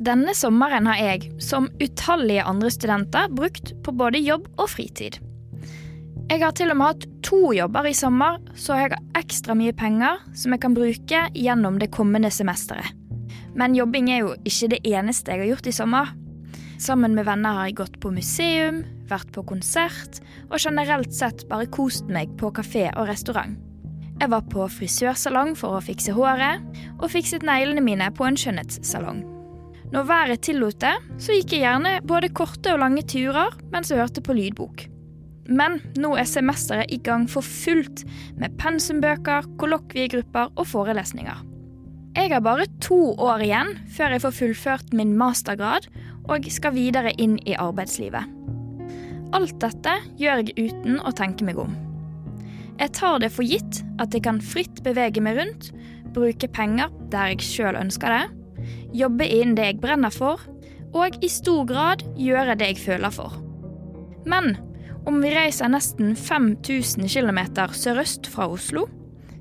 Denne sommeren har jeg, som utallige andre studenter, brukt på både jobb og fritid. Jeg har til og med hatt to jobber i sommer, så jeg har ekstra mye penger som jeg kan bruke gjennom det kommende semesteret. Men jobbing er jo ikke det eneste jeg har gjort i sommer. Sammen med venner har jeg gått på museum, vært på konsert og generelt sett bare kost meg på kafé og restaurant. Jeg var på frisørsalong for å fikse håret, og fikset neglene mine på en skjønnhetssalong. Når været tillot det, så gikk jeg gjerne både korte og lange turer mens jeg hørte på lydbok. Men nå er semesteret i gang for fullt med pensumbøker, kollokviegrupper og forelesninger. Jeg har bare to år igjen før jeg får fullført min mastergrad og skal videre inn i arbeidslivet. Alt dette gjør jeg uten å tenke meg om. Jeg tar det for gitt at jeg kan fritt bevege meg rundt, bruke penger der jeg sjøl ønsker det, jobbe innen det jeg brenner for, og i stor grad gjøre det jeg føler for. Men om vi reiser nesten 5000 km sørøst fra Oslo,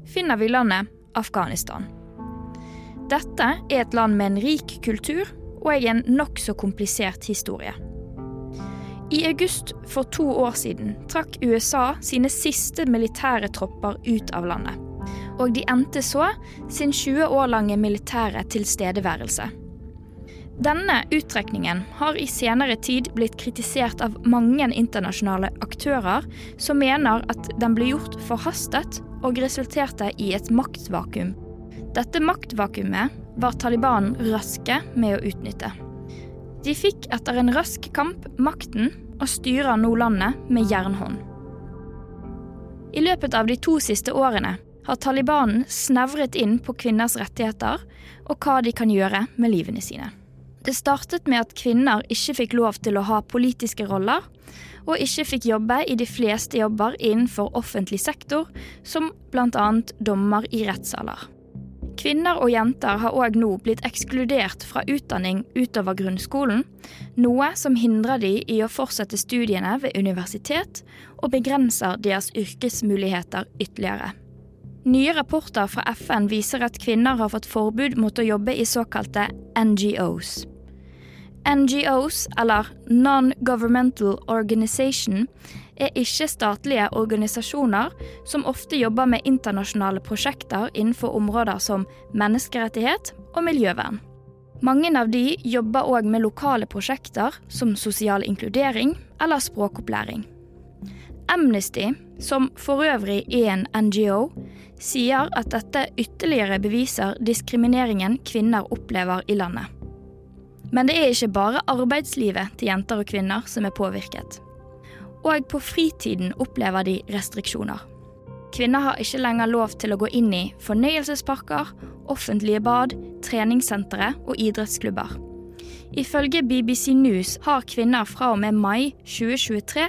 finner vi landet Afghanistan. Dette er et land med en rik kultur og en nokså komplisert historie. I august for to år siden trakk USA sine siste militære tropper ut av landet og de endte så sin 20 år lange militære tilstedeværelse. Denne uttrekningen har i senere tid blitt kritisert av mange internasjonale aktører som mener at den ble gjort forhastet og resulterte i et maktvakuum. Dette maktvakuumet var Taliban raske med å utnytte. De fikk etter en rask kamp makten og styrer nå landet med jernhånd. I løpet av de to siste årene har Taliban snevret inn på kvinners rettigheter og hva de kan gjøre med livene sine. Det startet med at kvinner ikke fikk lov til å ha politiske roller, og ikke fikk jobbe i de fleste jobber innenfor offentlig sektor, som bl.a. dommer i rettssaler. Kvinner og jenter har òg nå blitt ekskludert fra utdanning utover grunnskolen, noe som hindrer de i å fortsette studiene ved universitet og begrenser deres yrkesmuligheter ytterligere. Nye rapporter fra FN viser at kvinner har fått forbud mot å jobbe i såkalte NGOs. NGOs, eller Non-Governmental Organization, er ikke-statlige organisasjoner som ofte jobber med internasjonale prosjekter innenfor områder som menneskerettighet og miljøvern. Mange av de jobber òg med lokale prosjekter som sosial inkludering eller språkopplæring. Amnesty, som for øvrig er en NGO, sier at dette ytterligere beviser diskrimineringen kvinner opplever i landet. Men det er ikke bare arbeidslivet til jenter og kvinner som er påvirket. Og på fritiden opplever de restriksjoner. Kvinner har ikke lenger lov til å gå inn i fornøyelsesparker, offentlige bad, treningssentre og idrettsklubber. Ifølge BBC News har kvinner fra og med mai 2023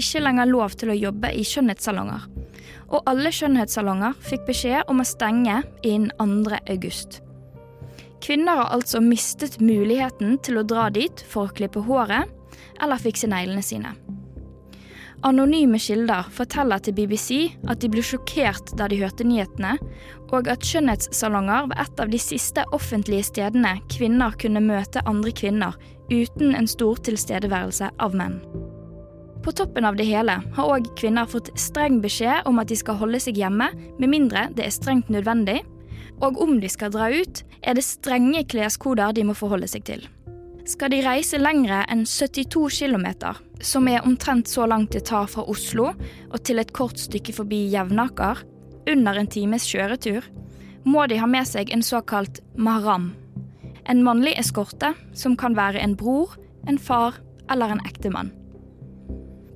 ikke lenger lov til å jobbe i skjønnhetssalonger. Og alle skjønnhetssalonger fikk beskjed om å stenge innen 2. august. Kvinner har altså mistet muligheten til å dra dit for å klippe håret eller fikse neglene sine. Anonyme kilder forteller til BBC at de ble sjokkert da de hørte nyhetene, og at skjønnhetssalonger var et av de siste offentlige stedene kvinner kunne møte andre kvinner uten en stor tilstedeværelse av menn. På toppen av det hele har òg kvinner fått streng beskjed om at de skal holde seg hjemme med mindre det er strengt nødvendig, og om de skal dra ut, er det strenge kleskoder de må forholde seg til. Skal de reise lengre enn 72 km, som er omtrent så langt det tar fra Oslo og til et kort stykke forbi Jevnaker, under en times kjøretur, må de ha med seg en såkalt mahram. En mannlig eskorte som kan være en bror, en far eller en ektemann.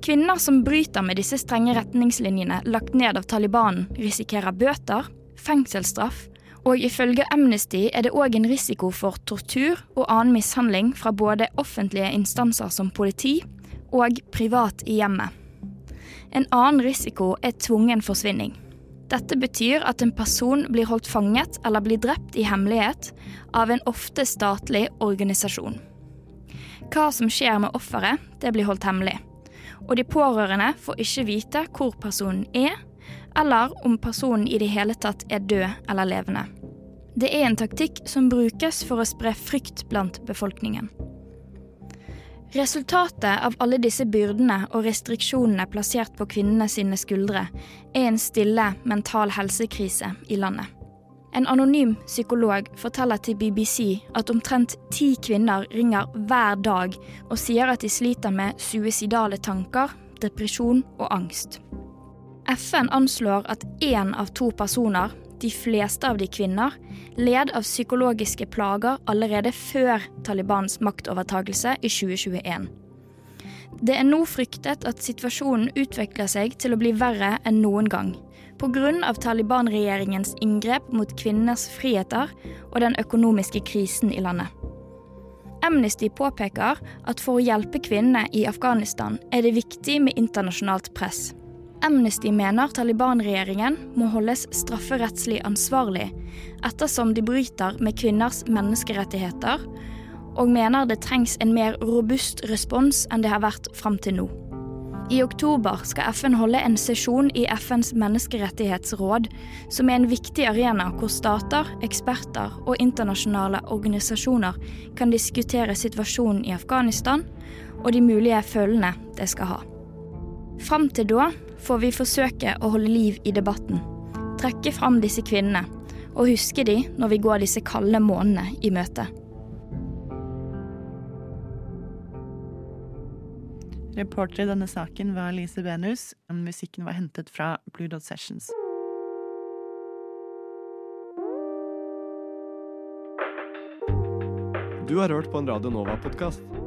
Kvinner som bryter med disse strenge retningslinjene lagt ned av Taliban, risikerer bøter, fengselsstraff og ifølge Amnesty er det òg en risiko for tortur og annen mishandling fra både offentlige instanser som politi og privat i hjemmet. En annen risiko er tvungen forsvinning. Dette betyr at en person blir holdt fanget eller blir drept i hemmelighet av en ofte statlig organisasjon. Hva som skjer med offeret, det blir holdt hemmelig. Og de pårørende får ikke vite hvor personen er, eller om personen i det hele tatt er død eller levende. Det er en taktikk som brukes for å spre frykt blant befolkningen. Resultatet av alle disse byrdene og restriksjonene plassert på kvinnene sine skuldre, er en stille mental helsekrise i landet. En anonym psykolog forteller til BBC at omtrent ti kvinner ringer hver dag og sier at de sliter med suicidale tanker, depresjon og angst. FN anslår at én av to personer de fleste av de kvinner, led av psykologiske plager allerede før Talibans maktovertagelse i 2021. Det er nå fryktet at situasjonen utvikler seg til å bli verre enn noen gang, pga. Taliban-regjeringens inngrep mot kvinners friheter og den økonomiske krisen i landet. Amnesty påpeker at for å hjelpe kvinnene i Afghanistan er det viktig med internasjonalt press. Amnesty mener Taliban-regjeringen må holdes strafferettslig ansvarlig, ettersom de bryter med kvinners menneskerettigheter, og mener det trengs en mer robust respons enn det har vært fram til nå. I oktober skal FN holde en sesjon i FNs menneskerettighetsråd, som er en viktig arena hvor stater, eksperter og internasjonale organisasjoner kan diskutere situasjonen i Afghanistan og de mulige følgene det skal ha. Fram til da får vi forsøke å holde liv i debatten, trekke fram disse kvinnene og huske de når vi går disse kalde månedene i møte. Reporter i denne saken var Lise Benus. Musikken var hentet fra Blue Dot Sessions. Du har hørt på en Radio Nova-podkast.